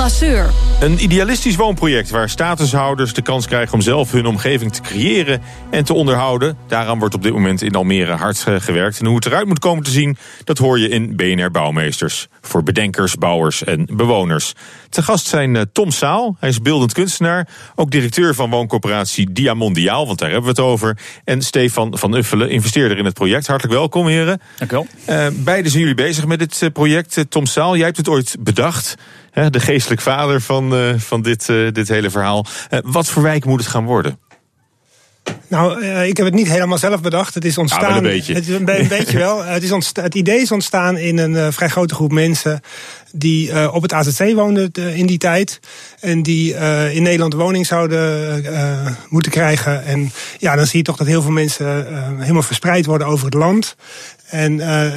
Lasseur. Een idealistisch woonproject waar statushouders de kans krijgen om zelf hun omgeving te creëren en te onderhouden. Daaraan wordt op dit moment in Almere hard eh, gewerkt. En hoe het eruit moet komen te zien, dat hoor je in BNR Bouwmeesters. Voor bedenkers, bouwers en bewoners. Te gast zijn eh, Tom Saal, hij is beeldend kunstenaar. Ook directeur van wooncorporatie Diamondiaal, want daar hebben we het over. En Stefan van Uffelen, investeerder in het project. Hartelijk welkom, heren. Dank u wel. Uh, beiden zijn jullie bezig met dit project. Tom Saal, jij hebt het ooit bedacht de geestelijk vader van, uh, van dit, uh, dit hele verhaal. Uh, wat voor wijk moet het gaan worden? Nou, ik heb het niet helemaal zelf bedacht. Het is ontstaan. Ja, een beetje. Het, een, een beetje wel. Het, is ontstaan, het idee is ontstaan in een vrij grote groep mensen die uh, op het AZC woonden in die tijd. En die in Nederland woning zouden moeten krijgen. En ja, dan zie je toch dat heel veel mensen helemaal verspreid worden over het land. En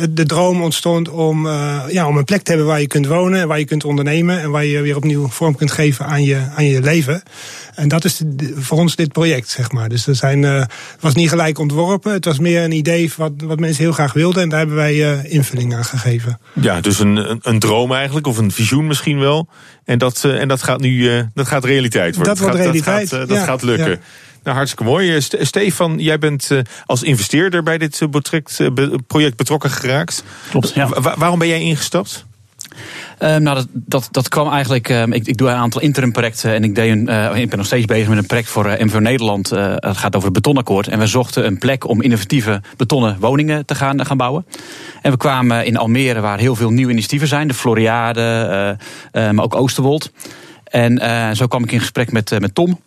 de droom ontstond om, ja, om een plek te hebben waar je kunt wonen, waar je kunt ondernemen en waar je weer opnieuw vorm kunt geven aan je, aan je leven. En dat is de, voor ons dit project, zeg maar. Dus er zijn, het was niet gelijk ontworpen. Het was meer een idee wat, wat mensen heel graag wilden. En daar hebben wij invulling aan gegeven. Ja, dus een, een, droom eigenlijk, of een visioen misschien wel. En dat, en dat gaat nu dat gaat realiteit worden. Dat wordt gaat, realiteit. Dat gaat, dat ja, gaat lukken. Ja. Nou, hartstikke mooi. Stefan, jij bent als investeerder bij dit project betrokken geraakt. Klopt, ja. Wa waarom ben jij ingestapt? Uh, nou, dat, dat, dat kwam eigenlijk. Uh, ik, ik doe een aantal interim projecten en ik, deed een, uh, ik ben nog steeds bezig met een project voor MVO Nederland. het gaat over het betonakkoord. En we zochten een plek om innovatieve betonnen woningen te gaan, gaan bouwen. En we kwamen in Almere, waar heel veel nieuwe initiatieven zijn: de Floriade, maar ook Oosterwold. En zo kwam ik in gesprek met, met Tom.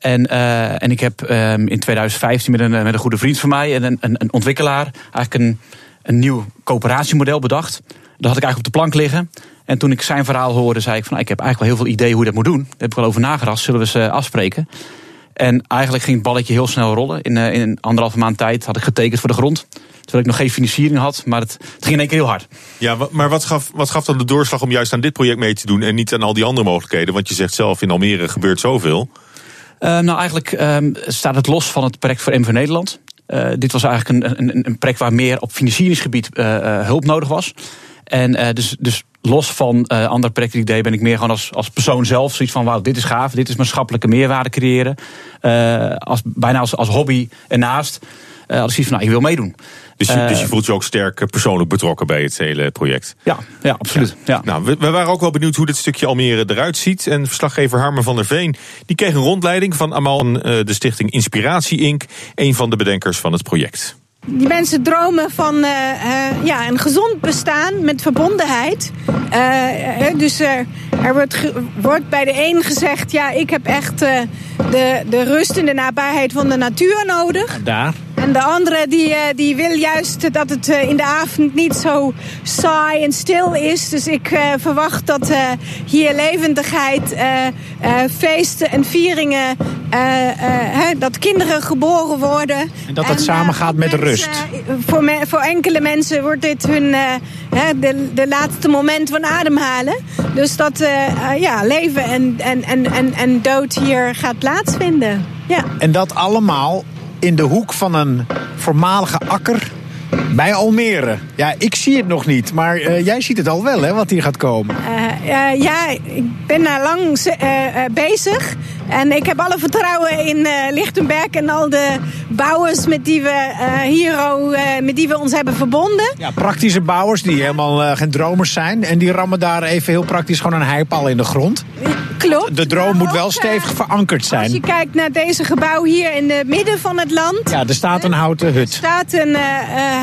En, uh, en ik heb um, in 2015 met een, met een goede vriend van mij en een, een, ontwikkelaar eigenlijk een, een nieuw coöperatiemodel bedacht. Dat had ik eigenlijk op de plank liggen. En toen ik zijn verhaal hoorde, zei ik van nou, ik heb eigenlijk wel heel veel ideeën hoe je dat moet doen. Daar heb ik wel over nagedacht. Zullen we eens uh, afspreken? En eigenlijk ging het balletje heel snel rollen. In, in anderhalve maand tijd had ik getekend voor de grond. Terwijl ik nog geen financiering had, maar het, het ging in één keer heel hard. Ja, maar wat gaf, wat gaf dan de doorslag om juist aan dit project mee te doen en niet aan al die andere mogelijkheden? Want je zegt zelf, in Almere gebeurt zoveel. Uh, nou, eigenlijk um, staat het los van het project voor MV Nederland. Uh, dit was eigenlijk een, een, een project waar meer op financieringsgebied uh, hulp nodig was. En dus, dus los van uh, andere projecten die ik deed, ben ik meer gewoon als, als persoon zelf zoiets van: wauw, dit is gaaf, dit is maatschappelijke meerwaarde creëren. Als, bijna als, als hobby ernaast. Uh, als ik van: nou, ik wil meedoen. Dus je, dus je voelt je ook sterk persoonlijk betrokken bij het hele project? Ja, ja absoluut. Ja. ja. Nou, we, we, waren ook wel benieuwd hoe dit stukje Almere eruit ziet. En verslaggever Harmer van der Veen die kreeg een rondleiding van Amal, de stichting Inspiratie Inc., een van de bedenkers van het project. Die mensen dromen van uh, uh, ja, een gezond bestaan met verbondenheid. Uh, dus er wordt, wordt, bij de een gezegd: ja, ik heb echt de, de rust en de nabijheid van de natuur nodig. Daar. En de andere die, die wil juist dat het in de avond niet zo saai en stil is. Dus ik verwacht dat hier levendigheid, feesten en vieringen, dat kinderen geboren worden. En dat het en, samen gaat met rust. Voor, me, voor, enkele mensen wordt dit hun de, de laatste moment van ademhalen. Dus dat ja, leven en, en, en, en dood hier gaat plaatsvinden. Ja. En dat allemaal in de hoek van een voormalige akker bij Almere. Ja, ik zie het nog niet, maar uh, jij ziet het al wel, hè, wat hier gaat komen. Uh, uh, ja, ik ben daar lang bezig. En ik heb alle vertrouwen in Lichtenberg en al de bouwers met die we hier met die we ons hebben verbonden. Ja, praktische bouwers die helemaal geen dromers zijn. En die rammen daar even heel praktisch gewoon een heipaal in de grond. Klopt. De droom moet wel stevig verankerd zijn. Als je kijkt naar deze gebouw hier in het midden van het land. Ja, er staat een houten hut. Er staat een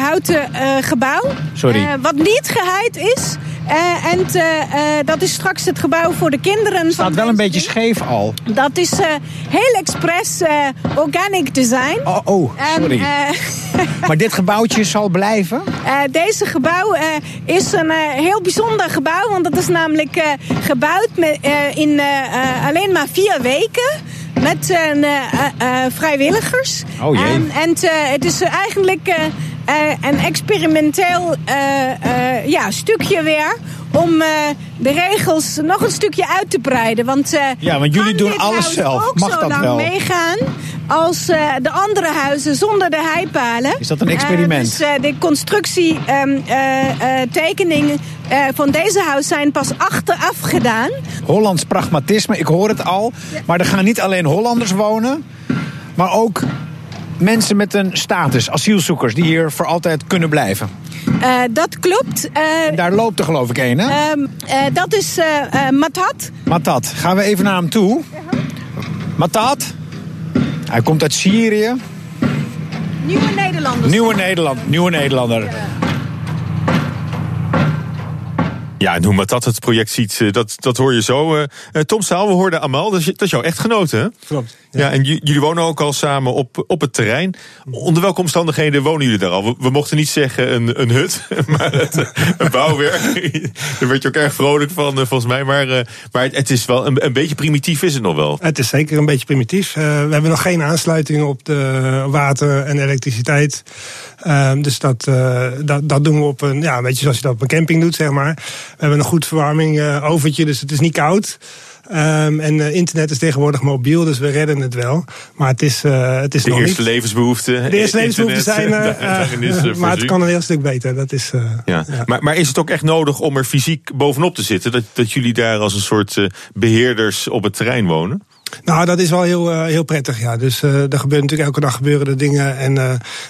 houten uh, gebouw. Sorry. Uh, wat niet geheid is Eh, en eh, eh, dat is straks het gebouw voor de kinderen. Het staat wel een beetje scheef al. Dat is eh, heel expres eh, organic design. Oh, oh sorry. eh, maar dit gebouwtje zal blijven? Eh, deze gebouw eh, is een eh, heel bijzonder gebouw, want het is namelijk eh, gebouwd met, eh, in eh, eh, alleen maar vier weken. Met eh, eh, eh, vrijwilligers. Oh jee. En, en eh, het is eigenlijk eh, eh, een experimenteel eh, eh, ja, stukje weer. Om eh, de regels nog een stukje uit te breiden. Want, eh, Ja, want jullie doen alles huis zelf. Ook Mag zo dat lang wel? meegaan als eh, de andere huizen zonder de heipalen. Is dat een Eh, experiment? dus eh, de constructietekeningen eh, van deze huis zijn pas achteraf gedaan. Hollands pragmatisme, ik hoor het al. Maar er gaan niet alleen Hollanders wonen, maar ook mensen met een status, asielzoekers, die hier voor altijd kunnen blijven. Eh, dat klopt. Eh, Daar loopt er geloof ik een, hè? ehm, eh, dat is eh eh, Matat. Matat, gaan we even naar hem toe. Matat, hij komt uit Syrië. Nieuwe Nederlanders. Nieuwe Nederland, nieuwe Nederlander. Ja, en hoe Matat het project ziet, eh, dat, dat hoor je zo. Eh, eh, Tom Staal, we hoorden Amal, dat is, dat is jouw echtgenote, hè? Klopt. Ja, en jullie wonen ook al samen op, op het terrein. Onder welke omstandigheden wonen jullie daar al? We, we mochten niet zeggen een, een hut, maar het, een bouwwerk. Daar werd je ook erg vrolijk van, volgens mij. Maar, maar het, het is wel een, een beetje primitief, is het nog wel. Het is zeker een beetje primitief. We hebben nog geen aansluiting op de water en elektriciteit. Ehm, dus dat, dat, dat doen we op een, ja, een beetje zoals je dat op een camping doet, zeg maar. We hebben een goed verwarming eh, overtje, dus het is niet koud. Ehm, en eh, internet is tegenwoordig mobiel, dus we redden het wel. Maar het is, eh, het is De nog eerste niet... levensbehoeften. De eerste levensbehoeften zijn er, maar het kan een heel stuk beter. Dat is, Ja. ja. Maar, maar is het ook echt nodig om er fysiek bovenop te zitten? Dat, dat jullie daar als een soort eh, beheerders op het terrein wonen? Nou, dat is wel heel, eh, heel prettig, ja. Dus eh er gebeurt natuurlijk elke dag gebeuren er dingen. En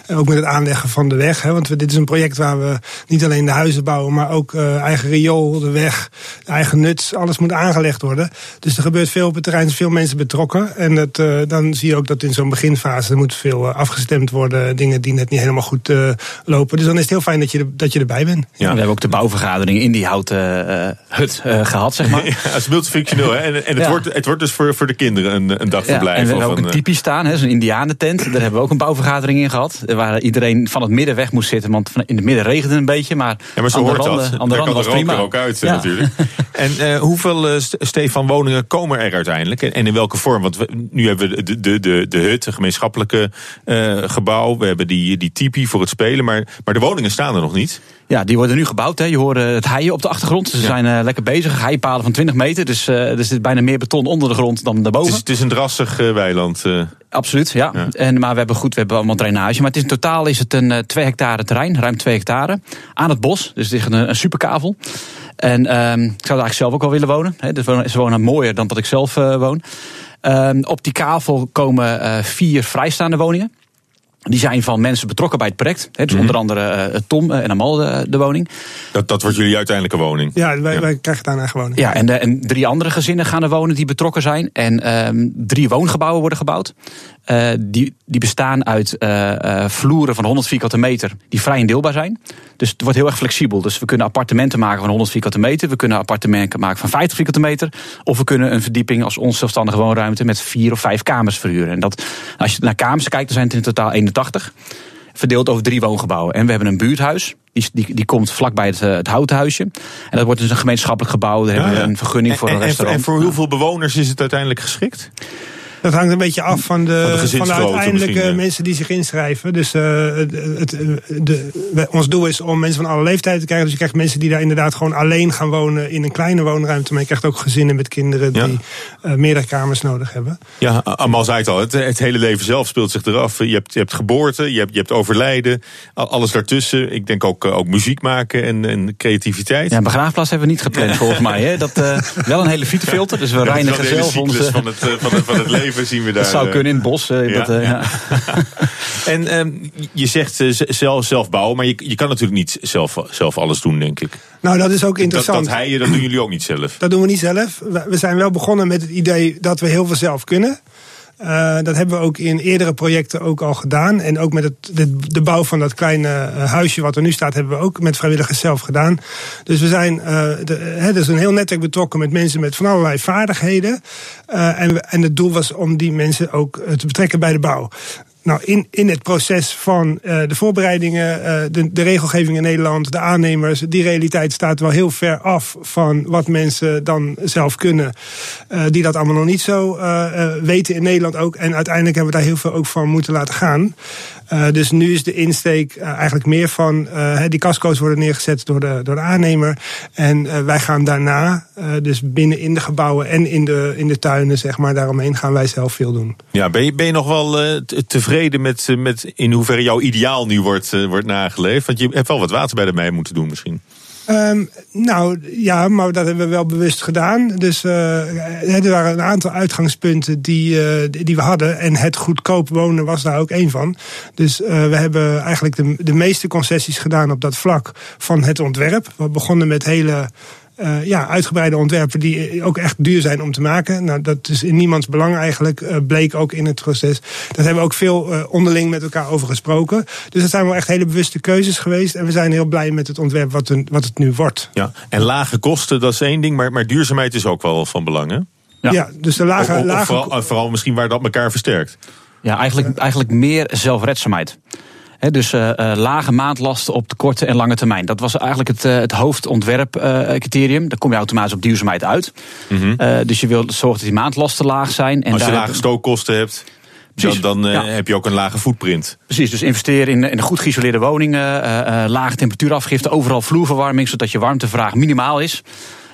eh, ook met het aanleggen van de weg. Hè, want we, dit is een project waar we niet alleen de huizen bouwen, maar ook eh, eigen riool, de weg, de eigen nuts. Alles moet aangelegd worden. Dus er gebeurt veel op het terrein, er zijn veel mensen betrokken. En het, eh, dan zie je ook dat in zo'n beginfase er moet veel afgestemd worden. Dingen die net niet helemaal goed eh, lopen. Dus dan is het heel fijn dat je, er- dat je erbij bent. We hebben ook de bouwvergadering in die houten eh, hut eh, gehad, zeg maar. Ja, het is multifunctioneel. Hè? En, en het, Ja. wordt, het wordt dus voor, voor de kinderen een, een dagverblijf. en we of hebben ook een tipi staan, hè, zo'n indianentent. Daar hebben we ook een bouwvergadering in gehad. Waar iedereen van het midden weg moest zitten. Want van- in het midden regende het een beetje. Maar, Ja, maar zo hoort randen, dat. Aan de randen was prima. er ook uit Ja. natuurlijk. En eh, hoeveel, eh, St- Stefan, woningen komen er uiteindelijk? En, en in welke vorm? Want we, nu hebben we de, de, de, de hut, een gemeenschappelijke eh, gebouw. We hebben die, die tipi voor het spelen. Maar, maar de woningen staan er nog niet. Ja, die worden nu gebouwd. Hè. Je hoort eh, het heien op de achtergrond. Ze Ja. zijn eh, lekker bezig. Heipalen van 20 meter. Dus eh, er zit bijna meer beton onder de grond dan Het daarboven. is, het is een drassig weiland. Absoluut, ja. Ja. En, maar we hebben goed, we hebben allemaal drainage. Maar het is, in totaal is het een eh, 2 hectare terrein, ruim 2 hectare. Aan het bos, dus het is een, een superkavel. En ehm, ik zou er eigenlijk zelf ook wel willen wonen. Hè. Dus ze wonen mooier dan dat ik zelf woon. Ehm, op die kavel komen vier vrijstaande woningen. Die zijn van mensen betrokken bij het project. Hè. Dus Mhm. onder andere eh, Tom eh, en Amal de, de woning. Dat, dat wordt jullie uiteindelijke woning. Ja, wij, Ja. wij krijgen aan eigen woning. Ja, en, eh, en drie andere gezinnen gaan er wonen die betrokken zijn. En ehm, drie woongebouwen worden gebouwd. Eh, die, die bestaan uit eh, eh, vloeren van 100 vierkante meter die vrij indeelbaar zijn. Dus het wordt heel erg flexibel. Dus we kunnen appartementen maken van 100 vierkante meter. We kunnen appartementen maken van 50 vierkante meter. Of we kunnen een verdieping als onzelfstandige woonruimte met vier of vijf kamers verhuren. En dat, als je naar kamers kijkt, dan zijn het in totaal 81. Verdeeld over drie woongebouwen. En we hebben een buurthuis. Die, die, die komt vlakbij het, het houten huisje. En dat wordt dus een gemeenschappelijk gebouw. Daar hebben we een vergunning voor en, een en, restaurant. en voor hoeveel bewoners is het uiteindelijk geschikt? Dat hangt een beetje af van de, Van de van de, gezinsgrootte uiteindelijke ja. mensen die zich inschrijven. Dus eh, het, het, de, we- ons doel is om mensen van alle leeftijden te krijgen. Dus je krijgt mensen die daar inderdaad gewoon alleen gaan wonen in een kleine woonruimte. Maar je krijgt ook gezinnen met kinderen Ja. die eh, meerdere kamers nodig hebben. Ja, Amal zei het al, het, het hele leven zelf speelt zich eraf. Je hebt, je hebt geboorte, je hebt, je hebt overlijden, al- alles daartussen. Ik denk ook, eh, ook muziek maken en, en creativiteit. Ja, een begraafplaats hebben we niet gepland volgens mij. Hè. Dat, eh, wel een hele fietefilter, dus we reinigen de hele zelf cyclus onze... van het, van, het, van het leven zien we daar. Dat zou eh. kunnen in het bos. eh, ja, dat, eh, ja. ja. En ehm, je zegt zelf, zelf bouwen, maar je, je kan natuurlijk niet zelf, zelf alles doen, denk ik. Nou, dat is ook Dat, interessant. dat heien, dat doen jullie ook niet zelf. Dat doen we niet zelf. We we zijn wel begonnen met het idee dat we heel veel zelf kunnen. Uh, dat hebben we ook in eerdere projecten ook al gedaan. En ook met het, de, bouw van dat kleine huisje wat er nu staat, hebben we ook met vrijwilligers zelf gedaan. Dus we zijn, de, er is een heel netwerk betrokken met mensen met van allerlei vaardigheden. En, en het doel was om die mensen ook te betrekken bij de bouw. Nou, in, in het proces van uh, de voorbereidingen, uh, de, de regelgeving in Nederland, de aannemers, die realiteit staat wel heel ver af van wat mensen dan zelf kunnen. Uh, die dat allemaal nog niet zo weten in Nederland ook. En uiteindelijk hebben we daar heel veel ook van moeten laten gaan. Uh, dus nu is de insteek uh, eigenlijk meer van uh, die casco's worden neergezet door de, door de aannemer. En wij gaan daarna, dus binnen in de gebouwen en in de, in de tuinen, zeg maar, daaromheen gaan wij zelf veel doen. Ja, ben je, ben je nog wel tevreden met, met in hoeverre jouw ideaal nu wordt, wordt nageleefd? Want je hebt wel wat water bij de mij moeten doen misschien. Um, nou ja, maar dat hebben we wel bewust gedaan. Dus uh, er waren een aantal uitgangspunten die, uh, die we hadden. En het goedkoop wonen was daar ook één van. Dus we hebben eigenlijk de, de meeste concessies gedaan op dat vlak van het ontwerp. We begonnen met hele uh, ja, uitgebreide ontwerpen die ook echt duur zijn om te maken. Nou, dat is in niemands belang eigenlijk, uh, bleek ook in het proces. Daar hebben we ook veel uh, onderling met elkaar over gesproken. Dus dat zijn wel echt hele bewuste keuzes geweest. En we zijn heel blij met het ontwerp wat, wat het nu wordt. Ja, en lage kosten, dat is één ding, maar, maar duurzaamheid is ook wel van belang, hè? Ja, ja dus de lage... Of, of, lage... Vooral, vooral misschien waar dat elkaar versterkt. Ja, eigenlijk, eigenlijk meer zelfredzaamheid dus uh, lage maandlasten op de korte en lange termijn. Dat was eigenlijk het, uh, het hoofdontwerpcriterium. Daar kom je automatisch op duurzaamheid uit. Mm -hmm. dus je wilt zorgen dat die maandlasten laag zijn. En Als je lage stookkosten hebt. Precies, dan, dan ja. heb je ook een lage footprint. Precies, dus investeer in, in goed geïsoleerde woningen, lage temperatuurafgifte, overal vloerverwarming, zodat je warmtevraag minimaal is.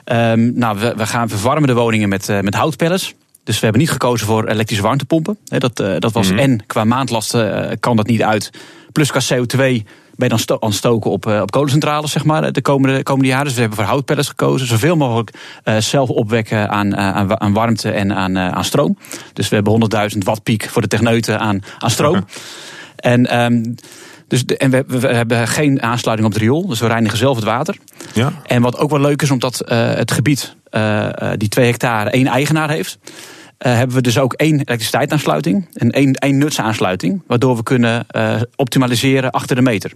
Um, nou, we, we, gaan verwarmen de woningen met, met houtpellets. Dus we hebben niet gekozen voor elektrische warmtepompen. Dat, dat was mm -hmm. en qua maandlasten kan dat niet uit. Plus qua CO2 ben je dan aan het stoken op, uh, op kolencentrales, zeg maar, de komende, komende jaren. Dus we hebben voor houtpellets gekozen. Zoveel mogelijk uh, zelf opwekken aan, uh, aan, aan, warmte en aan, aan stroom. Dus we hebben 100.000 watt piek voor de techneuten aan, aan stroom. Okay. En, um, dus de, en we, we, hebben geen aansluiting op het riool. Dus we reinigen zelf het water. Ja. En wat ook wel leuk is, omdat het gebied, die twee hectare, één eigenaar heeft hebben we dus ook één elektriciteitsaansluiting en één, één nutsaansluiting. Waardoor we kunnen uh, optimaliseren achter de meter.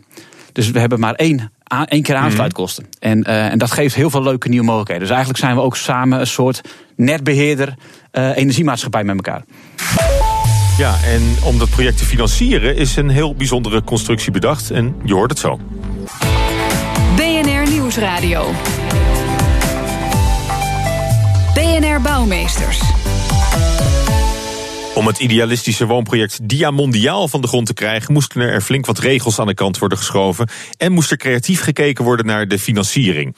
Dus we hebben maar één, één keer aansluitkosten. Mm -hmm. en, uh, en dat geeft heel veel leuke nieuwe mogelijkheden. Dus eigenlijk zijn we ook samen een soort netbeheerder energiemaatschappij met elkaar. Ja, en om dat project te financieren is een heel bijzondere constructie bedacht. En je hoort het zo. BNR Nieuwsradio. BNR Bouwmeesters. Om het idealistische woonproject Diamondiaal van de grond te krijgen, moesten er flink wat regels aan de kant worden geschoven en moest er creatief gekeken worden naar de financiering.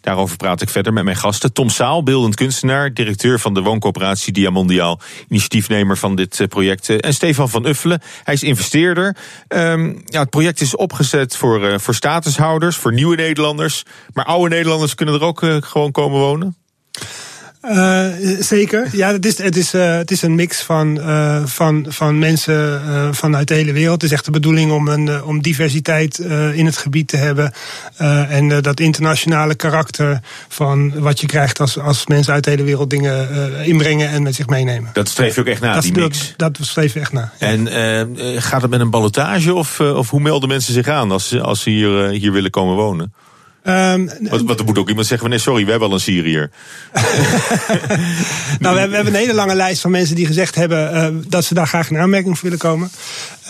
Daarover praat ik verder met mijn gasten. Tom Saal, beeldend kunstenaar, directeur van de wooncoöperatie Diamondiaal, initiatiefnemer van dit project. En Stefan van Uffelen, hij is investeerder. Um, ja, het project is opgezet voor, uh, voor statushouders, voor nieuwe Nederlanders. Maar oude Nederlanders kunnen er ook gewoon komen wonen? Uh, zeker. Ja, het is, het is, uh, het is een mix van, uh, van, van mensen vanuit de hele wereld. Het is echt de bedoeling om, een, om diversiteit in het gebied te hebben. en dat internationale karakter van wat je krijgt als, als mensen uit de hele wereld dingen inbrengen en met zich meenemen. Dat streef je ook echt na, dat, die mix? Dat, dat streef je echt na. Ja. En gaat het met een ballotage of, of hoe melden mensen zich aan als, als ze hier, hier willen komen wonen? Um, wat, wat moet ook iemand zeggen van nee, sorry, we hebben al een Syriër. nou, we hebben, we hebben, een hele lange lijst van mensen die gezegd hebben uh, dat ze daar graag in aanmerking voor willen komen.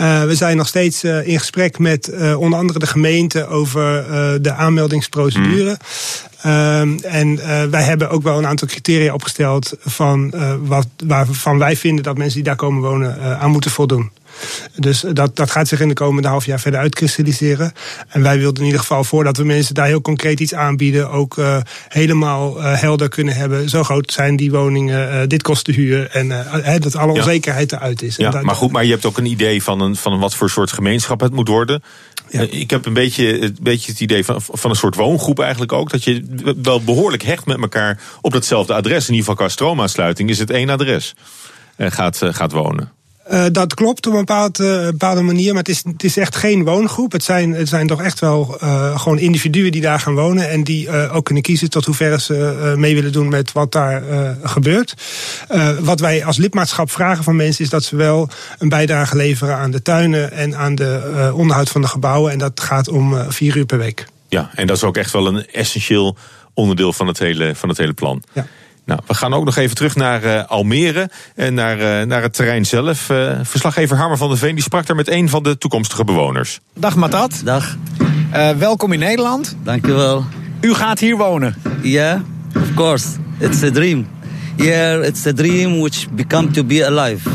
Uh, we zijn nog steeds uh, in gesprek met onder andere de gemeente over de aanmeldingsprocedure. Mm. Um, en wij hebben ook wel een aantal criteria opgesteld van wat, waarvan wij vinden dat mensen die daar komen wonen aan moeten voldoen. Dus dat, dat gaat zich in de komende half jaar verder uitkristalliseren. En wij wilden in ieder geval, voordat we mensen daar heel concreet iets aanbieden, ook uh, helemaal uh, helder kunnen hebben. Zo groot zijn die woningen, uh, dit kost de huur. En dat alle onzekerheid eruit is. Ja, maar goed, maar je hebt ook een idee van, een, van wat voor soort gemeenschap het moet worden. Ja. Ik heb een beetje, een beetje het idee van, van een soort woongroep eigenlijk ook. Dat je wel behoorlijk hecht met elkaar op datzelfde adres. In ieder geval qua stroomaansluiting is het één adres. gaat, gaat wonen. Uh, dat klopt op een bepaalde, bepaalde manier, maar het is, het is echt geen woongroep. Het zijn, het zijn toch echt wel uh, gewoon individuen die daar gaan wonen en die uh, ook kunnen kiezen tot hoeverre ze mee willen doen met wat daar gebeurt. wat wij als lidmaatschap vragen van mensen is dat ze wel een bijdrage leveren aan de tuinen en aan de onderhoud van de gebouwen. En dat gaat om vier uur per week. Ja, en dat is ook echt wel een essentieel onderdeel van het hele, van het hele plan. Ja. Nou, we gaan ook nog even terug naar uh, Almere en naar, uh, naar het terrein zelf. Uh, verslaggever Harmer van der Veen die sprak daar met een van de toekomstige bewoners. Dag Matat. Dag. welkom in Nederland. Dankjewel. U gaat hier wonen? Ja, yeah, of course. It's a dream. Yeah, it's a dream which become to be alive.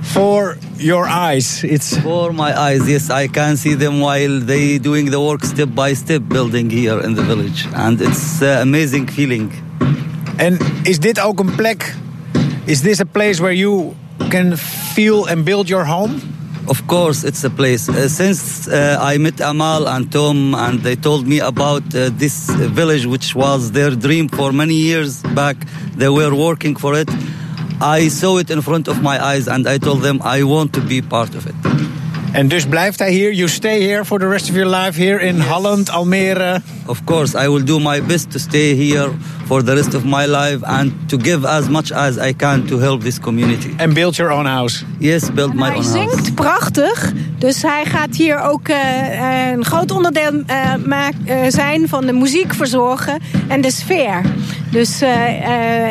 For your eyes, it's for my eyes. Yes, I can see them while they doing the work step by step, building here in the village, and it's uh, amazing feeling. En is dit ook een plek? Is this a place where you can feel and build your home? Of course, it's a place. Uh, since uh, I met Amal and Tom, and they told me about uh, this village, which was their dream for many years back, they were working for it. I saw it in front of my eyes, and I told them I want to be part of it. En dus blijft hij hier? You stay here for the rest of your life here in Holland, Almere? Of course, I will do my best to stay here for the rest of my life and to give as much as I can to help this community. And build your own house? Yes, build my own house. Hij zingt prachtig, dus hij gaat hier ook uh, een groot onderdeel uh, maak, uh, zijn van de muziek verzorgen en de sfeer. Dus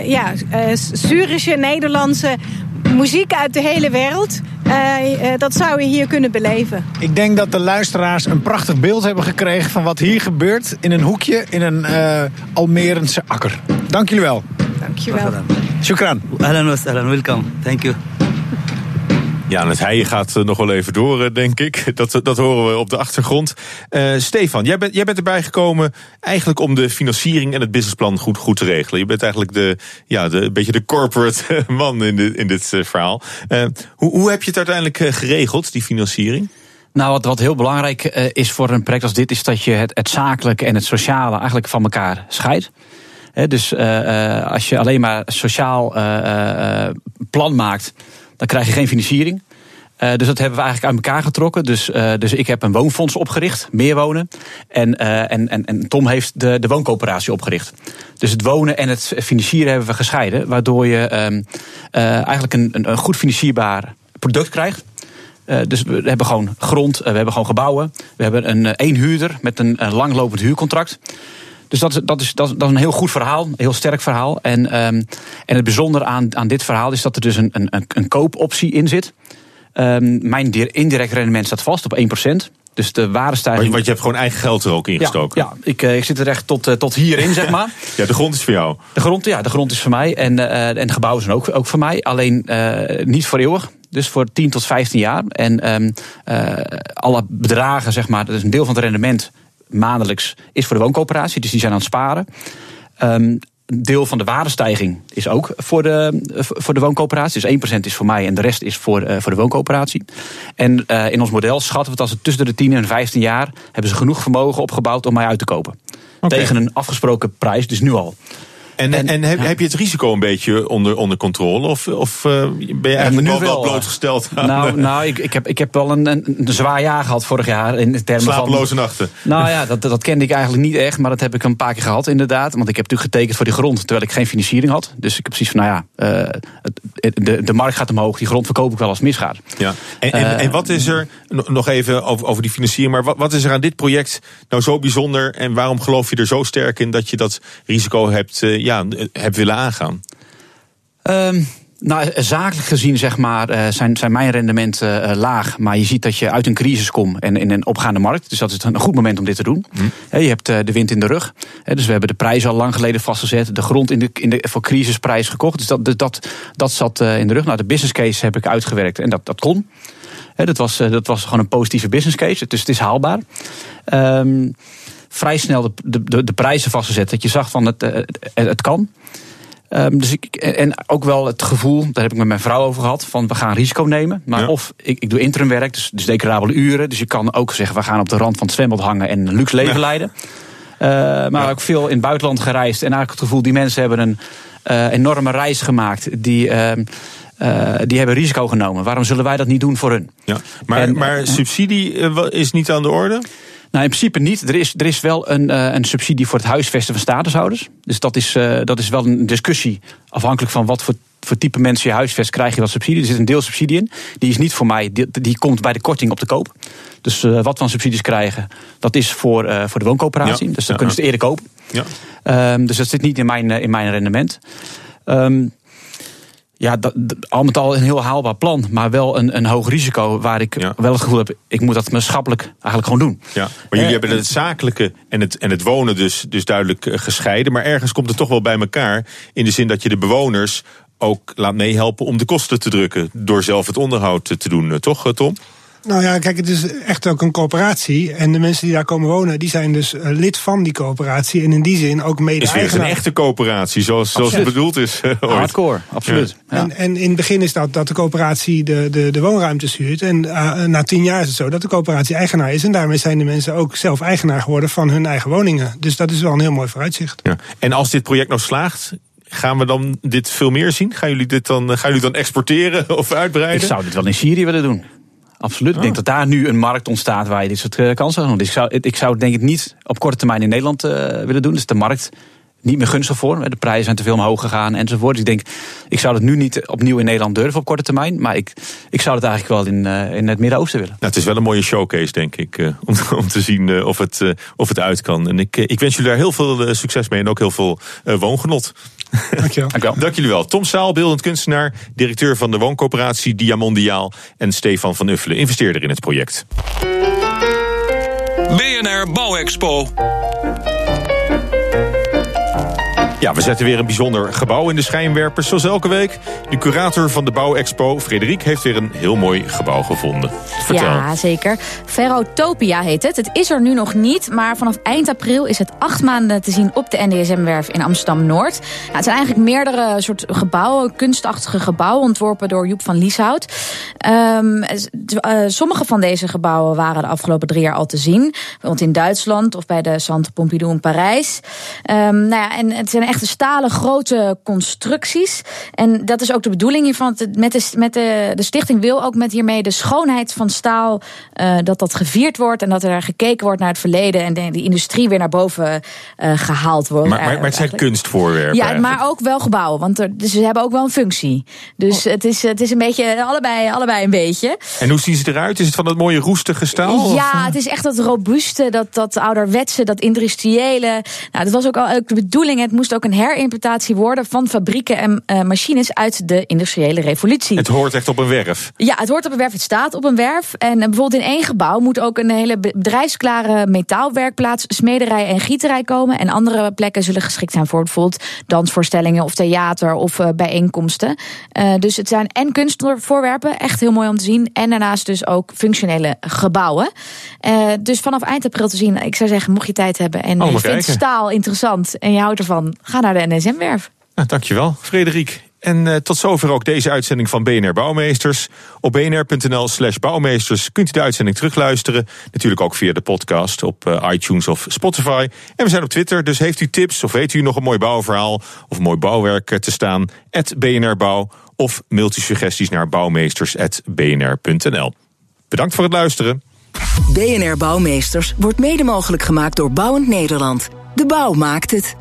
ja, Zurische, Nederlandse muziek uit de hele wereld. Uh, dat zou je hier kunnen beleven. Ik denk dat de luisteraars een prachtig beeld hebben gekregen van wat hier gebeurt in een hoekje in een uh, Almerense akker. Dank jullie wel. Dank je wel. Shukran. Ahlan wa welkom. Thank you. Ja, het heien gaat nog wel even door, denk ik. Dat, dat horen we op de achtergrond. Uh, Stefan, jij bent, jij bent erbij gekomen eigenlijk om de financiering en het businessplan goed, goed te regelen. Je bent eigenlijk de, ja, de, een beetje de corporate man in, dit in dit verhaal. Hoe, hoe heb je het uiteindelijk geregeld, die financiering? Nou, wat, wat heel belangrijk is voor een project als dit, is dat je het, het zakelijke en het sociale eigenlijk van elkaar scheidt. He, dus als je alleen maar sociaal plan maakt dan krijg je geen financiering. Uh, dus dat hebben we eigenlijk uit elkaar getrokken. Dus, uh, dus ik heb een woonfonds opgericht, meer wonen. En, uh, en, en, en Tom heeft de, de wooncoöperatie opgericht. Dus het wonen en het financieren hebben we gescheiden. Waardoor je um, eigenlijk een, een, goed financierbaar product krijgt. dus we hebben gewoon grond, we hebben gewoon gebouwen. We hebben een één huurder met een langlopend huurcontract. Dus dat is, dat, is, dat, is, een heel goed verhaal, een heel sterk verhaal. En, um, en het bijzondere aan, aan dit verhaal is dat er dus een, een, een koopoptie in zit. Um, mijn indirect rendement staat vast op 1%. Dus de waardestijging. Want je hebt gewoon eigen geld er ook ingestoken. Ja, ja ik, ik zit er echt tot, uh, tot hierin, zeg maar. ja, de grond is voor jou. De grond, ja, de grond is voor mij. En, uh, en de gebouwen zijn ook, ook voor mij. Alleen uh, niet voor eeuwig. Dus voor 10 tot 15 jaar. En um, alle bedragen, zeg maar, dat is een deel van het rendement maandelijks is voor de wooncoöperatie. Dus die zijn aan het sparen. Um, deel van de waardestijging is ook voor de, voor de wooncoöperatie. Dus 1% is voor mij en de rest is voor, uh, voor de wooncoöperatie. En uh, in ons model schatten we het als het tussen de 10 en 15 jaar... hebben ze genoeg vermogen opgebouwd om mij uit te kopen. Okay. Tegen een afgesproken prijs, dus nu al. En, en, en heb, ja. heb, je het risico een beetje onder, onder controle? Of, of uh, ben je eigenlijk wel, wel blootgesteld aan... Nou, nou ik, ik, heb, ik heb wel een, een, een zwaar jaar gehad vorig jaar. In termen Slapeloze van, nachten. Nou ja, dat, dat kende ik eigenlijk niet echt. Maar dat heb ik een paar keer gehad inderdaad. Want ik heb natuurlijk getekend voor die grond. Terwijl ik geen financiering had. Dus ik heb precies van, nou ja, uh, de, de markt gaat omhoog. Die grond verkoop ik wel als het misgaat. Ja. En, en, en wat is er, nog even over, over die financiering. Maar wat, wat is er aan dit project nou zo bijzonder? En waarom geloof je er zo sterk in dat je dat risico hebt, ja, hebt willen aangaan? Um, nou, zakelijk gezien zeg maar, uh, zijn, zijn mijn rendementen laag. Maar je ziet dat je uit een crisis komt en in een opgaande markt. Dus dat is een goed moment om dit te doen. Hm. je hebt de wind in de rug. dus we hebben de prijs al lang geleden vastgezet. De grond in de, in de, voor crisisprijs gekocht. Dus dat, dat, dat zat in de rug. Nou, de business case heb ik uitgewerkt en dat, dat kon. dat, was, dat was gewoon een positieve business case. Dus het is haalbaar. Um, vrij snel de, de, de prijzen vastgezet. Dat je zag van het, het, het kan. Um, dus ik, en ook wel het gevoel, daar heb ik met mijn vrouw over gehad, van we gaan risico nemen. Maar ja. of ik, ik doe interimwerk, dus, dus declarabele uren. Dus je kan ook zeggen, we gaan op de rand van het zwembad hangen en een luxe leven ja. leiden. Uh, maar ja. ook veel in het buitenland gereisd. En eigenlijk het gevoel, die mensen hebben een, enorme reis gemaakt. Die, ehm, die hebben risico genomen. Waarom zullen wij dat niet doen voor hun? Ja, maar, maar subsidie is niet aan de orde? Nou, in principe niet. Er is, er is wel een, uh, een subsidie voor het huisvesten van statushouders. Dus dat is, uh, dat is wel een discussie. Afhankelijk van wat voor, voor type mensen je huisvest krijg je wat subsidie. Er zit een deel subsidie in. Die is niet voor mij. Die, die komt bij de korting op de koop. Dus uh, wat we aan subsidies krijgen, dat is voor, voor de wooncoöperatie. Ja. Dus dan kunnen ze het eerder kopen. Ja. Um, dus dat zit niet in mijn, in mijn rendement. Um, ja, dat, al met al een heel haalbaar plan, maar wel een, een hoog risico waar ik ja. wel het gevoel heb, ik moet dat maatschappelijk eigenlijk gewoon doen. Ja, maar jullie eh, hebben het zakelijke en het, en het wonen dus, dus duidelijk gescheiden, maar ergens komt het toch wel bij elkaar in de zin dat je de bewoners ook laat meehelpen om de kosten te drukken door zelf het onderhoud te doen, toch Tom? Nou ja, kijk, het is echt ook een coöperatie. En de mensen die daar komen wonen, die zijn dus lid van die coöperatie. En in die zin ook mede-eigenaar. Het is een echte coöperatie, zoals, zoals het bedoeld is. Hardcore, absoluut. Ja. En, en in het begin is dat dat de coöperatie de, de, de woonruimtes huurt. En uh, na tien jaar is het zo dat de coöperatie eigenaar is. En daarmee zijn de mensen ook zelf eigenaar geworden van hun eigen woningen. Dus dat is wel een heel mooi vooruitzicht. Ja. En als dit project nou slaagt, Gaan we dan dit veel meer zien? Gaan jullie dit dan, gaan jullie dan exporteren of uitbreiden? Ik zou dit wel in Syrië willen doen. Absoluut. Ik denk dat daar nu een markt ontstaat waar je dit soort uh, kansen. Dus ik zou, ik zou het denk ik niet op korte termijn in Nederland uh, willen doen. Dus de markt niet meer gunstig voor. De prijzen zijn te veel omhoog gegaan enzovoort. Dus ik denk, ik zou het nu niet opnieuw in Nederland durven op korte termijn. Maar ik, ik zou het eigenlijk wel in, uh, in het Midden-Oosten willen. Nou, het is wel een mooie showcase, denk ik. Uh, om, om te zien uh, of, het, of het uit kan. En ik, ik wens jullie daar heel veel succes mee en ook heel veel woongenot. Dankjewel. Dankjewel. Dank jullie wel. Tom Saal, beeldend kunstenaar, directeur van de wooncoöperatie Diamondiaal. En Stefan van Uffelen, investeerder in het project. BNR Bouwexpo. Ja, we zetten weer een bijzonder gebouw in de schijnwerpers, zoals elke week. De curator van de Bouwexpo, Frederik, heeft weer een heel mooi gebouw gevonden. Vertel. Ja, zeker. Ferrotopia heet het. Het is er nu nog niet, maar vanaf eind april is het acht maanden te zien op de NDSM-werf in Amsterdam-Noord. Nou, het zijn eigenlijk meerdere soort gebouwen, kunstachtige gebouwen, ontworpen door Joep van Lieshout. Um, uh, sommige van deze gebouwen waren de afgelopen drie jaar al te zien. Bijvoorbeeld in Duitsland of bij de Centre Pompidou in Parijs. Um, nou ja, en het zijn echte stalen grote constructies. En dat is ook de bedoeling hiervan. Met de, met de, de stichting wil ook met hiermee de schoonheid van staal... Uh, dat dat gevierd wordt en dat er gekeken wordt naar het verleden... en de, de industrie weer naar boven uh, gehaald wordt. Maar, maar, maar het zijn kunstvoorwerpen Ja, maar ook wel gebouwen, want er, dus ze hebben ook wel een functie. Dus oh. het, is, het is een beetje, allebei, allebei een beetje. En hoe zien ze eruit? Is het van dat mooie roestige staal? Ja, of? het is echt dat robuuste, dat, dat ouderwetse, dat industriële. Nou, dat was ook al ook de bedoeling. Het moest ook een herinterpretatie worden van fabrieken en uh, machines uit de industriële revolutie. Het hoort echt op een werf. Ja, het hoort op een werf. Het staat op een werf. En uh, bijvoorbeeld in één gebouw moet ook een hele bedrijfsklare metaalwerkplaats, smederij en gieterij komen. En andere plekken zullen geschikt zijn voor bijvoorbeeld dansvoorstellingen of theater of uh, bijeenkomsten. dus het zijn en kunstvoorwerpen, echt heel mooi om te zien. En daarnaast dus ook functionele gebouwen. dus vanaf eind april te zien, ik zou zeggen, mocht je tijd hebben en oh, je vindt staal interessant en je houdt ervan, ga naar de NSM-werf. Nou, dankjewel, Frederik. En uh, tot zover ook deze uitzending van BNR Bouwmeesters. Op bnr.nl slash bouwmeesters kunt u de uitzending terugluisteren. Natuurlijk ook via de podcast op uh, iTunes of Spotify. En we zijn op Twitter, dus heeft u tips of weet u nog een mooi bouwverhaal... of een mooi bouwwerk te staan, at BNR Bouw... of mailt u suggesties naar bouwmeesters.bnr.nl. Bedankt voor het luisteren. BNR Bouwmeesters wordt mede mogelijk gemaakt door Bouwend Nederland. De bouw maakt het.